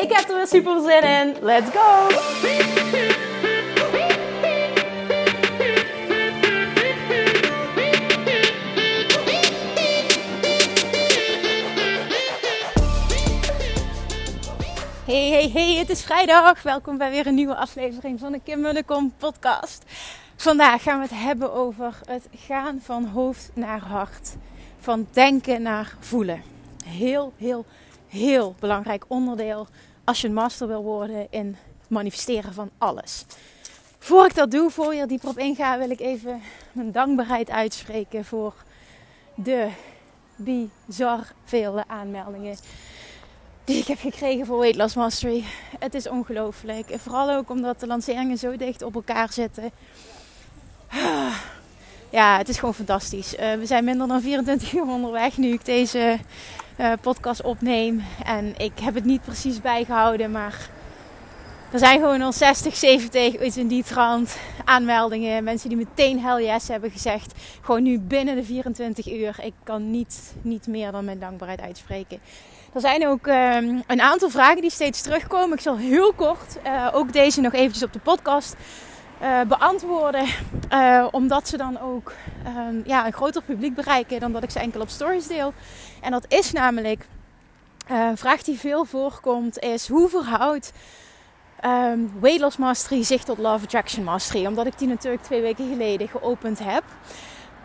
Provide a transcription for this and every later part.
Ik heb er weer super zin in. Let's go! Hey, hey, hey, het is vrijdag. Welkom bij weer een nieuwe aflevering van de Kim Munnekom podcast. Vandaag gaan we het hebben over het gaan van hoofd naar hart. Van denken naar voelen. Heel, heel, heel belangrijk onderdeel als je een master wil worden in manifesteren van alles. Voor ik dat doe, voor je er dieper op inga, wil ik even mijn dankbaarheid uitspreken voor de bizar vele aanmeldingen die ik heb gekregen voor Weight Loss Mastery. Het is ongelooflijk. Vooral ook omdat de lanceringen zo dicht op elkaar zitten. Ja, het is gewoon fantastisch. Uh, we zijn minder dan 24 uur onderweg nu ik deze uh, podcast opneem. En ik heb het niet precies bijgehouden, maar er zijn gewoon al 60, 70, iets in die trant aanmeldingen. Mensen die meteen hell yes hebben gezegd. Gewoon nu binnen de 24 uur. Ik kan niet, niet meer dan mijn dankbaarheid uitspreken. Er zijn ook um, een aantal vragen die steeds terugkomen. Ik zal heel kort uh, ook deze nog eventjes op de podcast uh, beantwoorden. Uh, omdat ze dan ook um, ja, een groter publiek bereiken dan dat ik ze enkel op stories deel. En dat is namelijk, een vraag die veel voorkomt, is hoe verhoudt um, Mastery zich tot Love Attraction Mastery? Omdat ik die natuurlijk twee weken geleden geopend heb.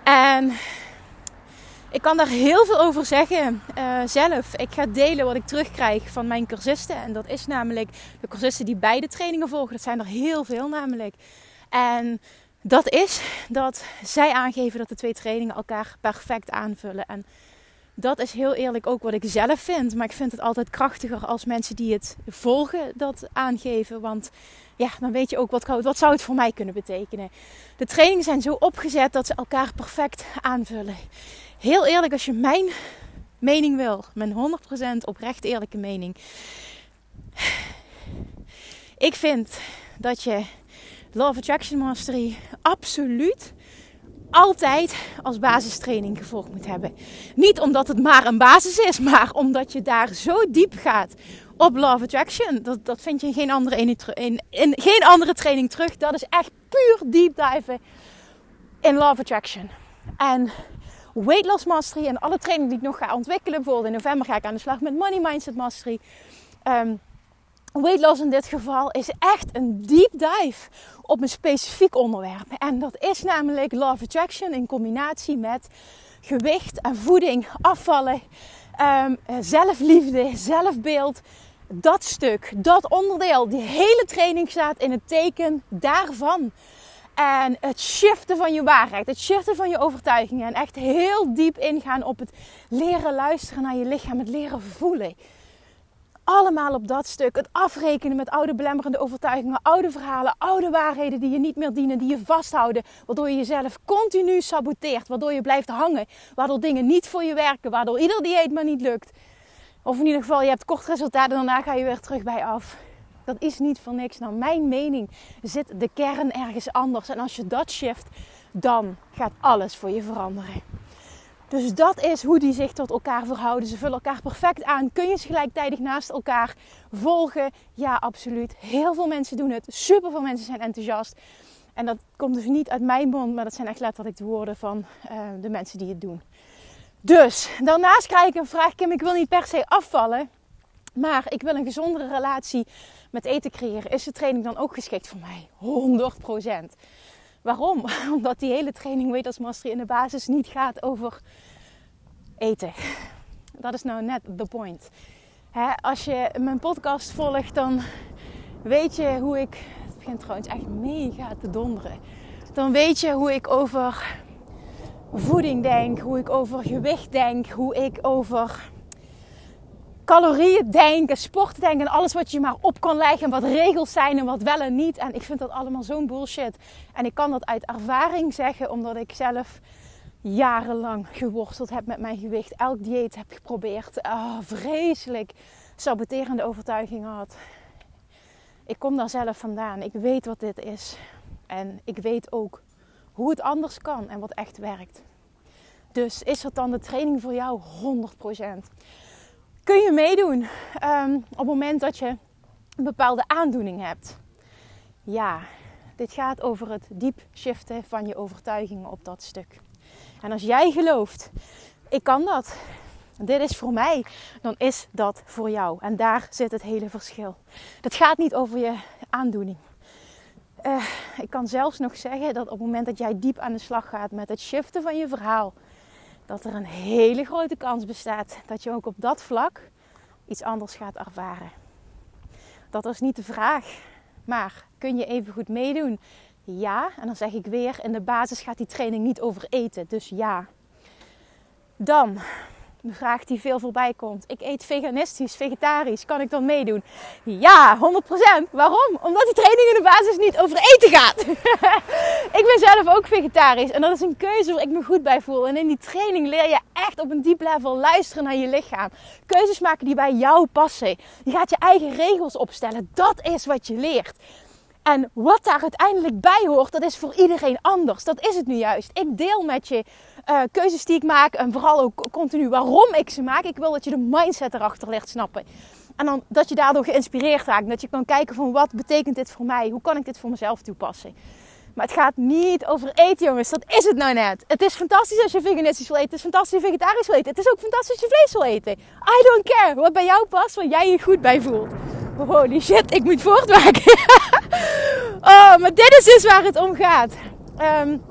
En ik kan daar heel veel over zeggen uh, zelf. Ik ga delen wat ik terugkrijg van mijn cursisten. En dat is namelijk de cursisten die beide trainingen volgen. Dat zijn er heel veel namelijk. En dat is dat zij aangeven dat de twee trainingen elkaar perfect aanvullen. En dat is heel eerlijk ook wat ik zelf vind. Maar ik vind het altijd krachtiger als mensen die het volgen dat aangeven. Want ja, dan weet je ook wat, wat zou het voor mij kunnen betekenen. De trainingen zijn zo opgezet dat ze elkaar perfect aanvullen. Heel eerlijk, als je mijn mening wil, mijn 100% oprecht eerlijke mening. Ik vind dat je Of Attraction Mastery absoluut altijd als basistraining gevolgd moet hebben. Niet omdat het maar een basis is, maar omdat je daar zo diep gaat op of Attraction. Dat, dat vind je in geen, andere in, in geen andere training terug. Dat is echt puur deep diven in of Attraction. En Weight Loss Mastery en alle trainingen die ik nog ga ontwikkelen. Bijvoorbeeld in november ga ik aan de slag met Money Mindset Mastery. Um, weight loss in dit geval is echt een deep dive op een specifiek onderwerp. En dat is namelijk Love Attraction in combinatie met gewicht en voeding, afvallen, um, zelfliefde, zelfbeeld. Dat stuk, dat onderdeel, die hele training staat in het teken daarvan. En het shiften van je waarheid, het shiften van je overtuigingen. En echt heel diep ingaan op het leren luisteren naar je lichaam, het leren voelen allemaal op dat stuk. Het afrekenen met oude belemmerende overtuigingen, oude verhalen, oude waarheden die je niet meer dienen, die je vasthouden. Waardoor je jezelf continu saboteert, waardoor je blijft hangen, waardoor dingen niet voor je werken, waardoor ieder dieet maar niet lukt. Of in ieder geval, je hebt kort resultaat en daarna ga je weer terug bij af. Dat is niet voor niks. Nou, mijn mening zit de kern ergens anders. En als je dat shift, dan gaat alles voor je veranderen. Dus dat is hoe die zich tot elkaar verhouden. Ze vullen elkaar perfect aan. Kun je ze gelijktijdig naast elkaar volgen? Ja, absoluut. Heel veel mensen doen het. Super veel mensen zijn enthousiast. En dat komt dus niet uit mijn mond, maar dat zijn echt letterlijk de woorden van uh, de mensen die het doen. Dus daarnaast krijg ik een vraag: Kim, ik wil niet per se afvallen, maar ik wil een gezondere relatie met eten creëren. Is de training dan ook geschikt voor mij? 100%. Waarom? Omdat die hele training Weight Mastery in de basis niet gaat over eten. Dat is nou net the point. als je mijn podcast volgt, dan weet je hoe ik. Het begint trouwens echt mega te donderen. Dan weet je hoe ik over voeding denk, hoe ik over gewicht denk, hoe ik over calorieën denken, sporten denken en alles wat je maar op kan leggen. En wat regels zijn en wat wel en niet. En ik vind dat allemaal zo'n bullshit. En ik kan dat uit ervaring zeggen, omdat ik zelf jarenlang geworsteld heb met mijn gewicht. Elk dieet heb geprobeerd. Oh, vreselijk saboterende overtuigingen had. Ik kom daar zelf vandaan. Ik weet wat dit is. En ik weet ook hoe het anders kan en wat echt werkt. Dus is dat dan de training voor jou 100%? Kun je meedoen um, op het moment dat je een bepaalde aandoening hebt? Ja, dit gaat over het diep shiften van je overtuigingen op dat stuk. En als jij gelooft, ik kan dat, dit is voor mij, dan is dat voor jou. En daar zit het hele verschil. Het gaat niet over je aandoening. Uh, ik kan zelfs nog zeggen dat op het moment dat jij diep aan de slag gaat met het shiften van je verhaal, dat er een hele grote kans bestaat dat je ook op dat vlak iets anders gaat ervaren. Dat is niet de vraag, maar kun je even goed meedoen? Ja, en dan zeg ik weer, in de basis gaat die training niet over eten, dus ja. Dan, de vraag die veel voorbij komt. Ik eet veganistisch, vegetarisch. Kan ik dan meedoen? Ja, 100%. Waarom? Omdat die training in de basis niet over eten gaat. ik ben zelf ook vegetarisch. En dat is een keuze waar ik me goed bij voel. En in die training leer je echt op een diep level luisteren naar je lichaam. Keuzes maken die bij jou passen. Je gaat je eigen regels opstellen. Dat is wat je leert. En wat daar uiteindelijk bij hoort, dat is voor iedereen anders. Dat is het nu juist. Ik deel met je uh, keuzes die ik maak en vooral ook continu waarom ik ze maak. Ik wil dat je de mindset erachter ligt snappen. En dan dat je daardoor geïnspireerd raakt. Dat je kan kijken van wat betekent dit voor mij? Hoe kan ik dit voor mezelf toepassen? Maar het gaat niet over eten, jongens. Dat is het nou net. Het is fantastisch als je veganistisch wil eten. Het is fantastisch als je vegetarisch wil eten. Het is ook fantastisch als je vlees wil eten. I don't care. Wat bij jou past, waar jij je goed bij voelt. Holy shit, ik moet voortmaken. oh, maar dit is dus waar het om gaat. Um,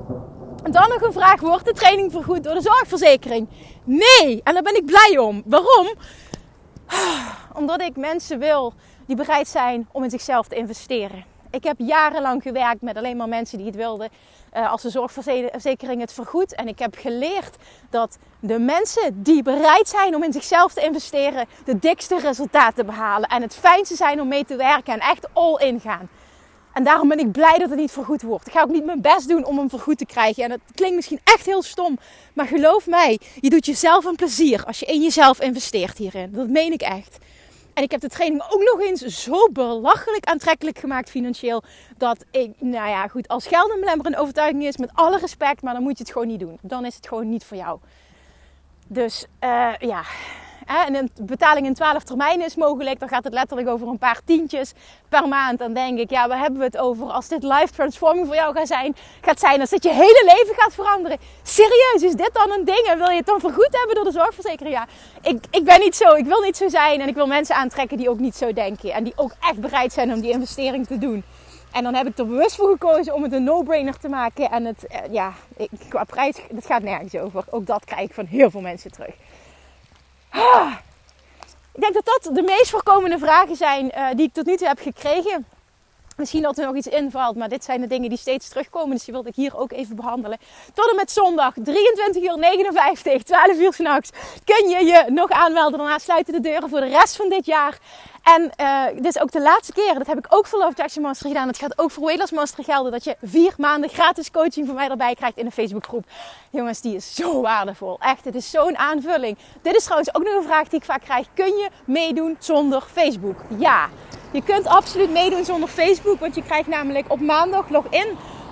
dan nog een vraag: wordt de training vergoed door de zorgverzekering? Nee, en daar ben ik blij om. Waarom? Omdat ik mensen wil die bereid zijn om in zichzelf te investeren. Ik heb jarenlang gewerkt met alleen maar mensen die het wilden uh, als de zorgverzekering het vergoedt. En ik heb geleerd dat de mensen die bereid zijn om in zichzelf te investeren, de dikste resultaten behalen. En het fijnste zijn om mee te werken en echt all in gaan. En daarom ben ik blij dat het niet vergoed wordt. Ik ga ook niet mijn best doen om hem vergoed te krijgen. En dat klinkt misschien echt heel stom. Maar geloof mij, je doet jezelf een plezier als je in jezelf investeert hierin. Dat meen ik echt. En ik heb de training ook nog eens zo belachelijk aantrekkelijk gemaakt financieel. Dat ik, nou ja, goed, als geld een belemmerende overtuiging is, met alle respect, maar dan moet je het gewoon niet doen. Dan is het gewoon niet voor jou. Dus uh, ja, en een betaling in 12 termijnen is mogelijk. Dan gaat het letterlijk over een paar tientjes per maand. Dan denk ik, ja, waar hebben we het over? Als dit life transforming voor jou gaat zijn, gaat zijn als dit je hele leven gaat veranderen. Serieus, is dit dan een ding? En wil je het dan vergoed hebben door de zorgverzekering? Ja, ik, ik ben niet zo. Ik wil niet zo zijn. En ik wil mensen aantrekken die ook niet zo denken. En die ook echt bereid zijn om die investering te doen. En dan heb ik er bewust voor gekozen om het een no-brainer te maken. En het, eh, ja, qua prijs, het gaat nergens over. Ook dat krijg ik van heel veel mensen terug. Ik denk dat dat de meest voorkomende vragen zijn uh, die ik tot nu toe heb gekregen. Misschien dat er nog iets invalt, maar dit zijn de dingen die steeds terugkomen. Dus die wilde ik hier ook even behandelen. Tot en met zondag, 23 uur 59, 12 uur s'nachts, kun je je nog aanmelden. Daarna sluiten de deuren voor de rest van dit jaar. En uh, dit is ook de laatste keer, dat heb ik ook voor Love Jackson Master gedaan. Het gaat ook voor Weightless Master gelden, dat je vier maanden gratis coaching van mij erbij krijgt in de Facebookgroep. Jongens, die is zo waardevol. Echt, het is zo'n aanvulling. Dit is trouwens ook nog een vraag die ik vaak krijg. Kun je meedoen zonder Facebook? Ja, je kunt absoluut meedoen zonder Facebook, want je krijgt namelijk op maandag login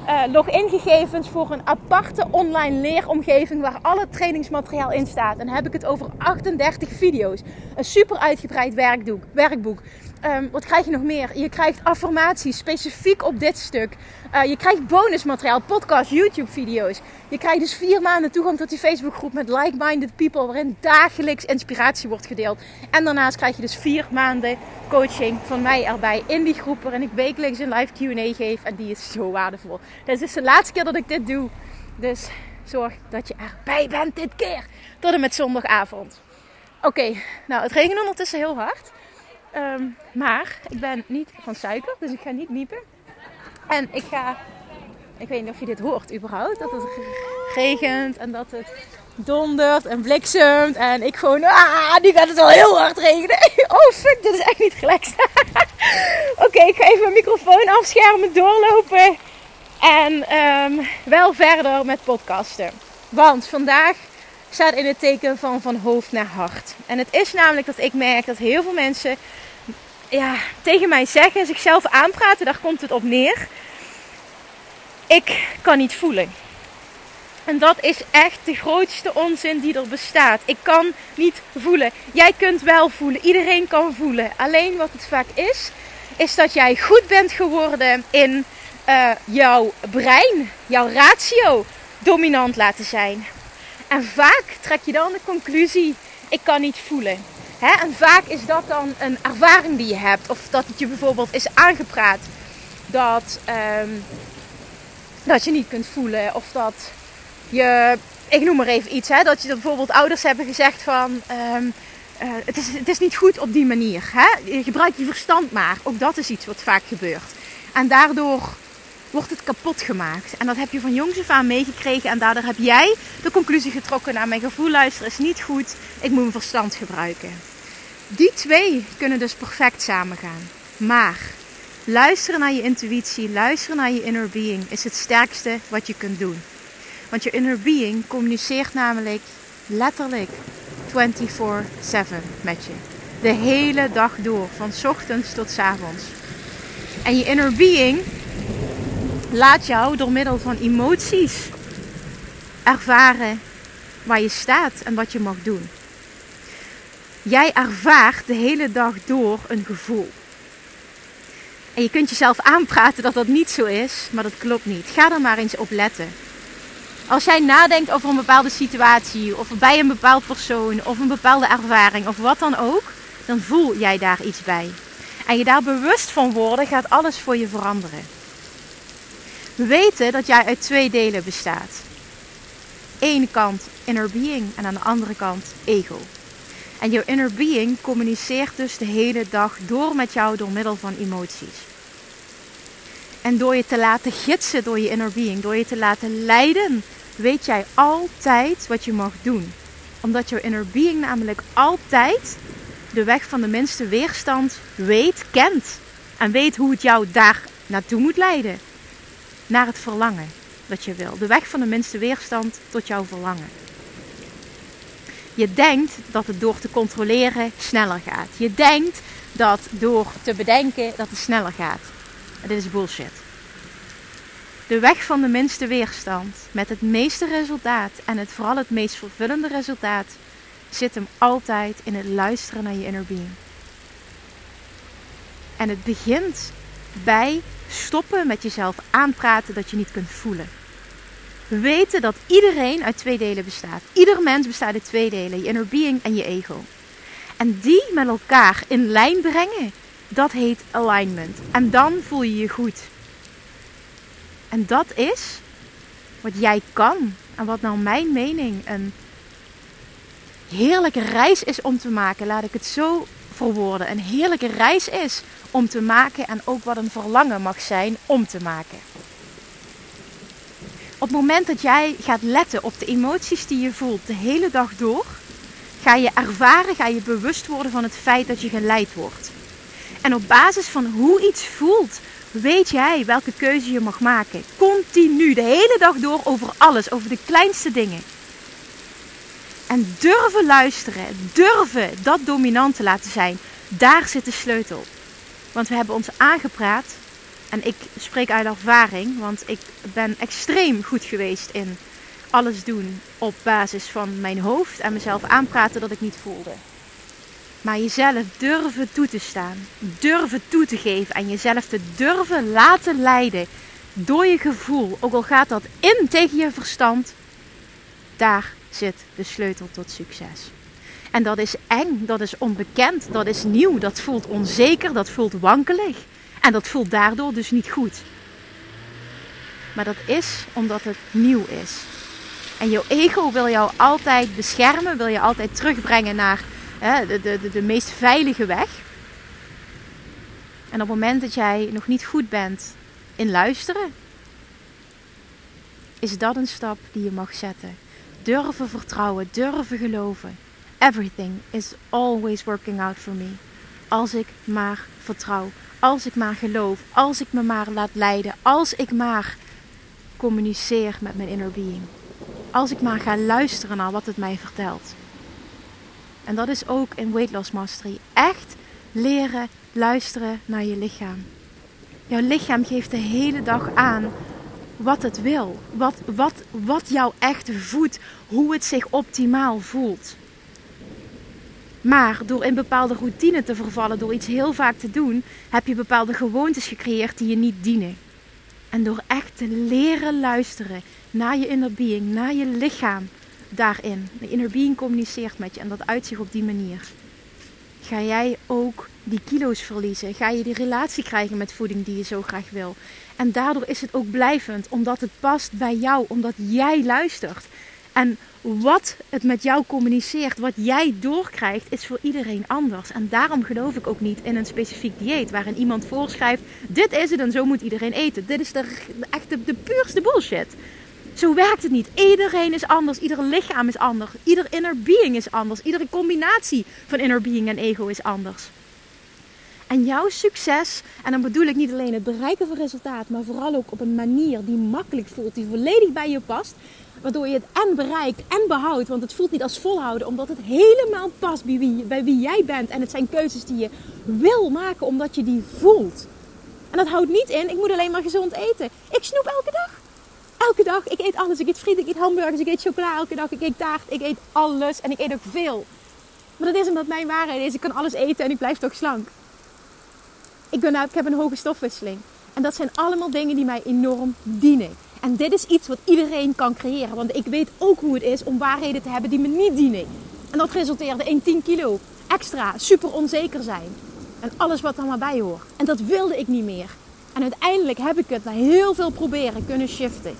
uh, logingegevens voor een aparte online leeromgeving waar alle trainingsmateriaal in staat. En dan heb ik het over 38 video's. Een super uitgebreid werkboek. werkboek. Um, wat krijg je nog meer? Je krijgt affirmaties specifiek op dit stuk. Uh, je krijgt bonusmateriaal, podcast, YouTube-video's. Je krijgt dus vier maanden toegang tot die Facebookgroep met like-minded people, waarin dagelijks inspiratie wordt gedeeld. En daarnaast krijg je dus vier maanden coaching van mij erbij in die groep, waarin ik wekelijks een live QA geef. En die is zo waardevol. Dit is dus de laatste keer dat ik dit doe. Dus zorg dat je erbij bent dit keer. Tot en met zondagavond. Oké, nou het regent ondertussen heel hard. Um, maar ik ben niet van suiker, dus ik ga niet niepen. En ik ga, ik weet niet of je dit hoort überhaupt, dat het regent en dat het dondert en bliksemt. En ik gewoon, ah, nu gaat het wel heel hard regenen. Oh fuck, dit is echt niet relaxed. Oké, ik ga even mijn microfoon afschermen, doorlopen. En ehm, wel verder met podcasten. Want vandaag staat in het teken van van hoofd naar hart. En het is namelijk dat ik merk dat heel veel mensen ja, tegen mij zeggen, zichzelf aanpraten, daar komt het op neer. Ik kan niet voelen. En dat is echt de grootste onzin die er bestaat. Ik kan niet voelen. Jij kunt wel voelen. Iedereen kan voelen. Alleen wat het vaak is, is dat jij goed bent geworden in uh, jouw brein, jouw ratio dominant laten zijn. En vaak trek je dan de conclusie: ik kan niet voelen. Hè? En vaak is dat dan een ervaring die je hebt, of dat het je bijvoorbeeld is aangepraat dat, um, dat je niet kunt voelen, of dat je, ik noem maar even iets, hè, dat je bijvoorbeeld ouders hebben gezegd van. Um, uh, het, is, het is niet goed op die manier. Hè? Je gebruikt je verstand maar. Ook dat is iets wat vaak gebeurt. En daardoor wordt het kapot gemaakt. En dat heb je van jongs af aan meegekregen. En daardoor heb jij de conclusie getrokken naar mijn gevoel luisteren is niet goed. Ik moet mijn verstand gebruiken. Die twee kunnen dus perfect samengaan. Maar luisteren naar je intuïtie, luisteren naar je inner being is het sterkste wat je kunt doen. Want je inner being communiceert namelijk letterlijk 24/7 met je. De hele dag door, van ochtends tot avonds. En je inner being laat jou door middel van emoties ervaren waar je staat en wat je mag doen. Jij ervaart de hele dag door een gevoel. En je kunt jezelf aanpraten dat dat niet zo is, maar dat klopt niet. Ga er maar eens op letten. Als jij nadenkt over een bepaalde situatie, of bij een bepaald persoon, of een bepaalde ervaring, of wat dan ook, dan voel jij daar iets bij. En je daar bewust van worden, gaat alles voor je veranderen. We weten dat jij uit twee delen bestaat. Ene kant inner being en aan de andere kant ego. En jouw inner being communiceert dus de hele dag door met jou door middel van emoties. En door je te laten gidsen door je inner being, door je te laten leiden, weet jij altijd wat je mag doen. Omdat jouw inner being namelijk altijd de weg van de minste weerstand weet, kent. En weet hoe het jou daar naartoe moet leiden. Naar het verlangen dat je wil. De weg van de minste weerstand tot jouw verlangen. Je denkt dat het door te controleren sneller gaat. Je denkt dat door te bedenken dat het sneller gaat. dit is bullshit. De weg van de minste weerstand met het meeste resultaat en het, vooral het meest vervullende resultaat zit hem altijd in het luisteren naar je inner being. En het begint bij stoppen met jezelf aanpraten dat je niet kunt voelen weten dat iedereen uit twee delen bestaat. Ieder mens bestaat uit twee delen: je inner being en je ego. En die met elkaar in lijn brengen, dat heet alignment. En dan voel je je goed. En dat is wat jij kan. En wat nou mijn mening een heerlijke reis is om te maken. Laat ik het zo verwoorden. Een heerlijke reis is om te maken. En ook wat een verlangen mag zijn om te maken. Op het moment dat jij gaat letten op de emoties die je voelt de hele dag door, ga je ervaren, ga je bewust worden van het feit dat je geleid wordt. En op basis van hoe iets voelt, weet jij welke keuze je mag maken. Continu, de hele dag door, over alles, over de kleinste dingen. En durven luisteren, durven dat dominant te laten zijn, daar zit de sleutel. Want we hebben ons aangepraat en ik spreek uit ervaring, want ik ben extreem goed geweest in alles doen op basis van mijn hoofd en mezelf aanpraten dat ik niet voelde. Maar jezelf durven toe te staan, durven toe te geven en jezelf te durven laten leiden door je gevoel, ook al gaat dat in tegen je verstand, daar zit de sleutel tot succes. En dat is eng, dat is onbekend, dat is nieuw, dat voelt onzeker, dat voelt wankelig. En dat voelt daardoor dus niet goed. Maar dat is omdat het nieuw is. En jouw ego wil jou altijd beschermen, wil je altijd terugbrengen naar hè, de, de, de, de meest veilige weg. En op het moment dat jij nog niet goed bent in luisteren, is dat een stap die je mag zetten. Durven vertrouwen, durven geloven. Everything is always working out for me. Als ik maar vertrouw, als ik maar geloof, als ik me maar laat leiden, als ik maar communiceer met mijn inner being. Als ik maar ga luisteren naar wat het mij vertelt. En dat is ook in Weight Loss Mastery. Echt leren luisteren naar je lichaam. Jouw lichaam geeft de hele dag aan wat het wil. Wat, wat, wat jou echt voedt. Hoe het zich optimaal voelt. Maar door in bepaalde routine te vervallen, door iets heel vaak te doen, heb je bepaalde gewoontes gecreëerd die je niet dienen. En door echt te leren luisteren naar je inner being, naar je lichaam daarin. De inner being communiceert met je en dat uitzicht op die manier. Ga jij ook die kilo's verliezen? Ga je die relatie krijgen met voeding die je zo graag wil? En daardoor is het ook blijvend, omdat het past bij jou, omdat jij luistert. En wat het met jou communiceert, wat jij doorkrijgt, is voor iedereen anders. En daarom geloof ik ook niet in een specifiek dieet waarin iemand voorschrijft: dit is het en zo moet iedereen eten. Dit is de, echt de, de puurste bullshit. Zo werkt het niet. Iedereen is anders. Ieder lichaam is anders. Ieder inner being is anders. Iedere combinatie van inner being en ego is anders. En jouw succes, en dan bedoel ik niet alleen het bereiken van resultaat, maar vooral ook op een manier die makkelijk voelt, die volledig bij je past. Waardoor je het en bereikt en behoudt. Want het voelt niet als volhouden, omdat het helemaal past bij wie, bij wie jij bent. En het zijn keuzes die je wil maken, omdat je die voelt. En dat houdt niet in, ik moet alleen maar gezond eten. Ik snoep elke dag. Elke dag. Ik eet alles. Ik eet friet, ik eet hamburgers, ik eet chocola elke dag. Ik eet taart, ik eet alles. En ik eet ook veel. Maar dat is omdat mijn waarheid is, ik kan alles eten en ik blijf toch slank. Ik, ben, ik heb een hoge stofwisseling. En dat zijn allemaal dingen die mij enorm dienen. En dit is iets wat iedereen kan creëren. Want ik weet ook hoe het is om waarheden te hebben die me niet dienen. En dat resulteerde in 10 kilo extra, super onzeker zijn. En alles wat er maar bij hoort. En dat wilde ik niet meer. En uiteindelijk heb ik het na heel veel proberen kunnen shiften.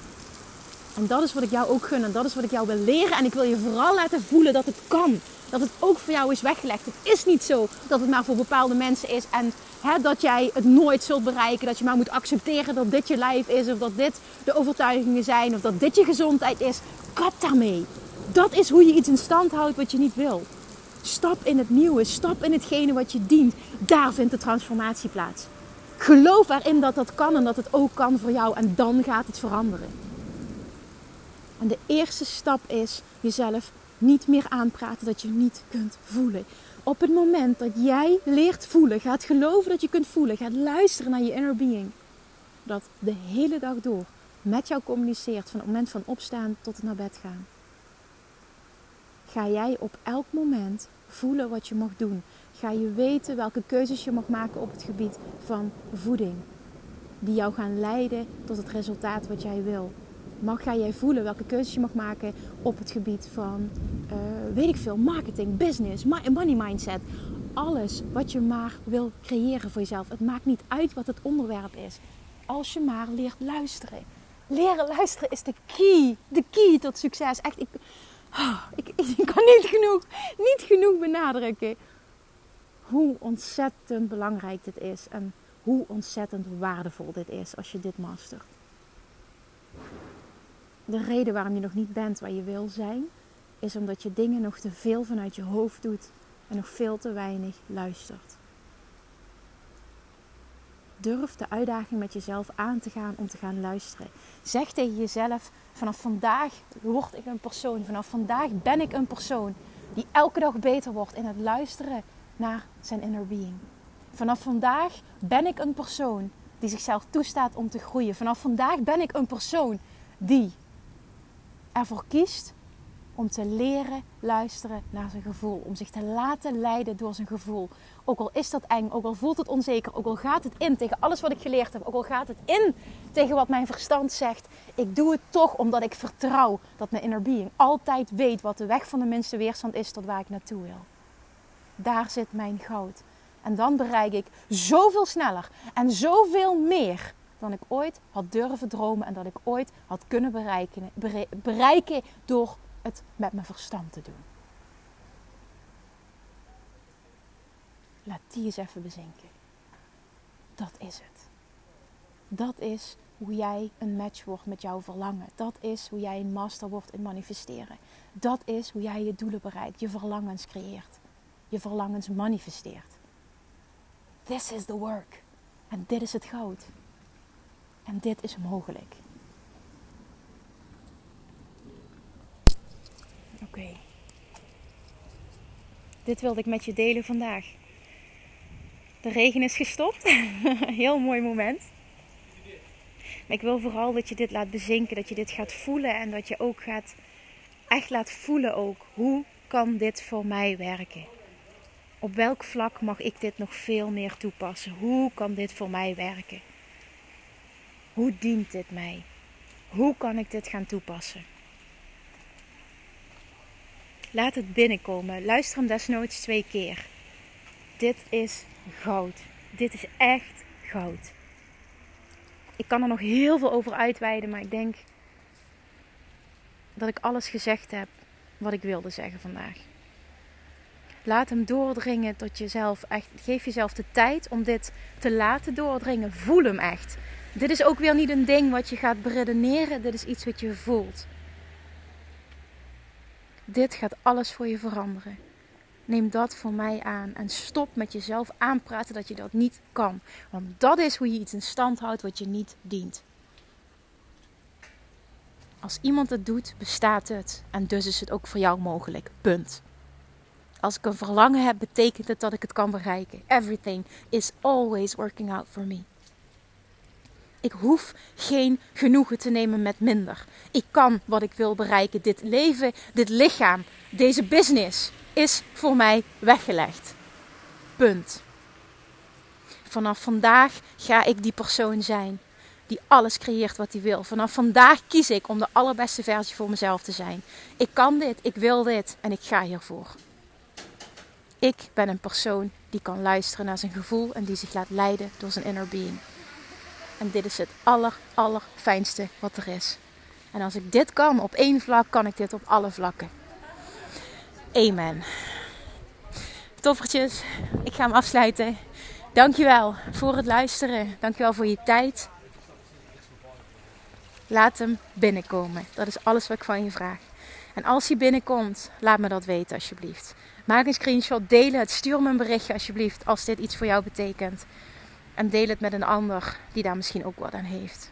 En dat is wat ik jou ook gun. En dat is wat ik jou wil leren. En ik wil je vooral laten voelen dat het kan. Dat het ook voor jou is weggelegd. Het is niet zo dat het maar voor bepaalde mensen is. En hè, dat jij het nooit zult bereiken. Dat je maar moet accepteren dat dit je lijf is. Of dat dit de overtuigingen zijn. Of dat dit je gezondheid is. Kap daarmee. Dat is hoe je iets in stand houdt wat je niet wil. Stap in het nieuwe. Stap in hetgene wat je dient. Daar vindt de transformatie plaats. Geloof erin dat dat kan en dat het ook kan voor jou. En dan gaat het veranderen. En de eerste stap is jezelf niet meer aanpraten dat je niet kunt voelen. Op het moment dat jij leert voelen, gaat geloven dat je kunt voelen, gaat luisteren naar je inner being, dat de hele dag door met jou communiceert van het moment van opstaan tot het naar bed gaan. Ga jij op elk moment voelen wat je mag doen. Ga je weten welke keuzes je mag maken op het gebied van voeding. Die jou gaan leiden tot het resultaat wat jij wil mag, ga jij voelen welke keuzes je mag maken op het gebied van, uh, weet ik veel, marketing, business, money mindset. Alles wat je maar wil creëren voor jezelf. Het maakt niet uit wat het onderwerp is. Als je maar leert luisteren. Leren luisteren is de key. De key tot succes. Echt, ik, oh, ik, ik kan niet genoeg, niet genoeg benadrukken hoe ontzettend belangrijk dit is. En hoe ontzettend waardevol dit is als je dit mastert de reden waarom je nog niet bent waar je wil zijn, is omdat je dingen nog te veel vanuit je hoofd doet en nog veel te weinig luistert. Durf de uitdaging met jezelf aan te gaan om te gaan luisteren. Zeg tegen jezelf: vanaf vandaag word ik een persoon. Vanaf vandaag ben ik een persoon die elke dag beter wordt in het luisteren naar zijn inner being. Vanaf vandaag ben ik een persoon die zichzelf toestaat om te groeien. Vanaf vandaag ben ik een persoon die ervoor kiest om te leren luisteren naar zijn gevoel. Om zich te laten leiden door zijn gevoel. Ook al is dat eng, ook al voelt het onzeker, ook al gaat het in tegen alles wat ik geleerd heb, ook al gaat het in tegen wat mijn verstand zegt. Ik doe het toch omdat ik vertrouw dat mijn inner being altijd weet wat de weg van de minste weerstand is tot waar ik naartoe wil. Daar zit mijn goud. En dan bereik ik zoveel sneller en zoveel meer dan ik ooit had durven dromen en dat ik ooit had kunnen bereiken, bereiken door het met mijn verstand te doen. Laat die eens even bezinken. Dat is het. Dat is hoe jij een match wordt met jouw verlangen. Dat is hoe jij een master wordt in manifesteren. Dat is hoe jij je doelen bereikt, je verlangens creëert, je verlangens manifesteert. This is the work. En dit is het goud. En dit is mogelijk. Oké. Dit wilde ik met je delen vandaag. De regen is gestopt. Heel mooi moment. Maar ik wil vooral dat je dit laat bezinken, dat je dit gaat voelen en dat je ook gaat echt laat voelen ook hoe kan dit voor mij werken? Op welk vlak mag ik dit nog veel meer toepassen? Hoe kan dit voor mij werken? Hoe dient dit mij? Hoe kan ik dit gaan toepassen? Laat het binnenkomen. Luister hem desnoods twee keer. Dit is goud. Dit is echt goud. Ik kan er nog heel veel over uitweiden, maar ik denk dat ik alles gezegd heb wat ik wilde zeggen vandaag. Laat hem doordringen tot jezelf. Echt, geef jezelf de tijd om dit te laten doordringen. Voel hem echt. Dit is ook weer niet een ding wat je gaat beredeneren. Dit is iets wat je voelt. Dit gaat alles voor je veranderen. Neem dat voor mij aan en stop met jezelf aanpraten dat je dat niet kan. Want dat is hoe je iets in stand houdt wat je niet dient. Als iemand het doet, bestaat het. En dus is het ook voor jou mogelijk. Punt. Als ik een verlangen heb, betekent het dat ik het kan bereiken. Everything is always working out for me. Ik hoef geen genoegen te nemen met minder. Ik kan wat ik wil bereiken. Dit leven, dit lichaam, deze business is voor mij weggelegd. Punt. Vanaf vandaag ga ik die persoon zijn die alles creëert wat hij wil. Vanaf vandaag kies ik om de allerbeste versie voor mezelf te zijn. Ik kan dit, ik wil dit en ik ga hiervoor. Ik ben een persoon die kan luisteren naar zijn gevoel en die zich laat leiden door zijn inner being. En dit is het aller, allerfijnste wat er is. En als ik dit kan op één vlak, kan ik dit op alle vlakken. Amen. Toffertjes, ik ga hem afsluiten. Dankjewel voor het luisteren. Dankjewel voor je tijd. Laat hem binnenkomen. Dat is alles wat ik van je vraag. En als hij binnenkomt, laat me dat weten alsjeblieft. Maak een screenshot, deel het, stuur me een berichtje alsjeblieft als dit iets voor jou betekent. En deel het met een ander die daar misschien ook wat aan heeft.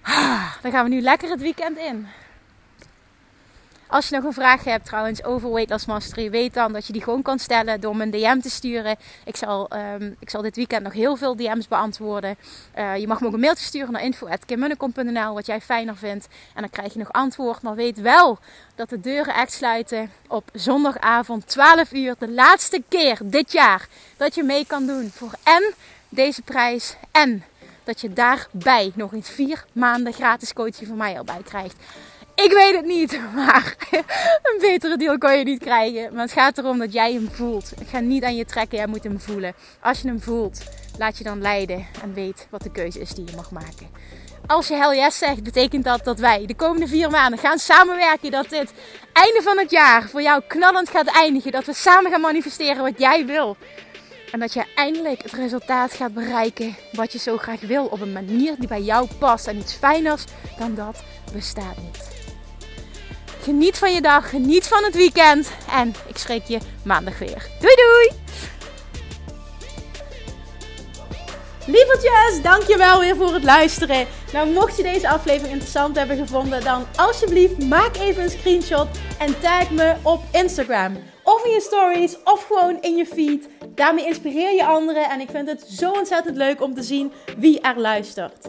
Ah, dan gaan we nu lekker het weekend in. Als je nog een vraag hebt trouwens over Weight Loss Mastery, weet dan dat je die gewoon kan stellen door me een DM te sturen. Ik zal, um, ik zal dit weekend nog heel veel DM's beantwoorden. Uh, je mag me ook een mailtje sturen naar info.kimmunnekom.nl wat jij fijner vindt. En dan krijg je nog antwoord. Maar weet wel dat de deuren echt sluiten op zondagavond 12 uur. De laatste keer dit jaar dat je mee kan doen voor en deze prijs en dat je daarbij nog eens vier maanden gratis coaching van mij erbij krijgt. Ik weet het niet, maar een betere deal kan je niet krijgen. Maar het gaat erom dat jij hem voelt. Ik ga niet aan je trekken, jij moet hem voelen. Als je hem voelt, laat je dan leiden en weet wat de keuze is die je mag maken. Als je hell yes zegt, betekent dat dat wij de komende vier maanden gaan samenwerken. Dat dit einde van het jaar voor jou knallend gaat eindigen. Dat we samen gaan manifesteren wat jij wil. En dat je eindelijk het resultaat gaat bereiken wat je zo graag wil. Op een manier die bij jou past. En iets fijners dan dat bestaat niet. Geniet van je dag, geniet van het weekend. En ik spreek je maandag weer. Doei doei! Lievertjes, dankjewel weer voor het luisteren. Nou, mocht je deze aflevering interessant hebben gevonden, dan alsjeblieft maak even een screenshot en tag me op Instagram. Of in je stories, of gewoon in je feed. Daarmee inspireer je anderen en ik vind het zo ontzettend leuk om te zien wie er luistert.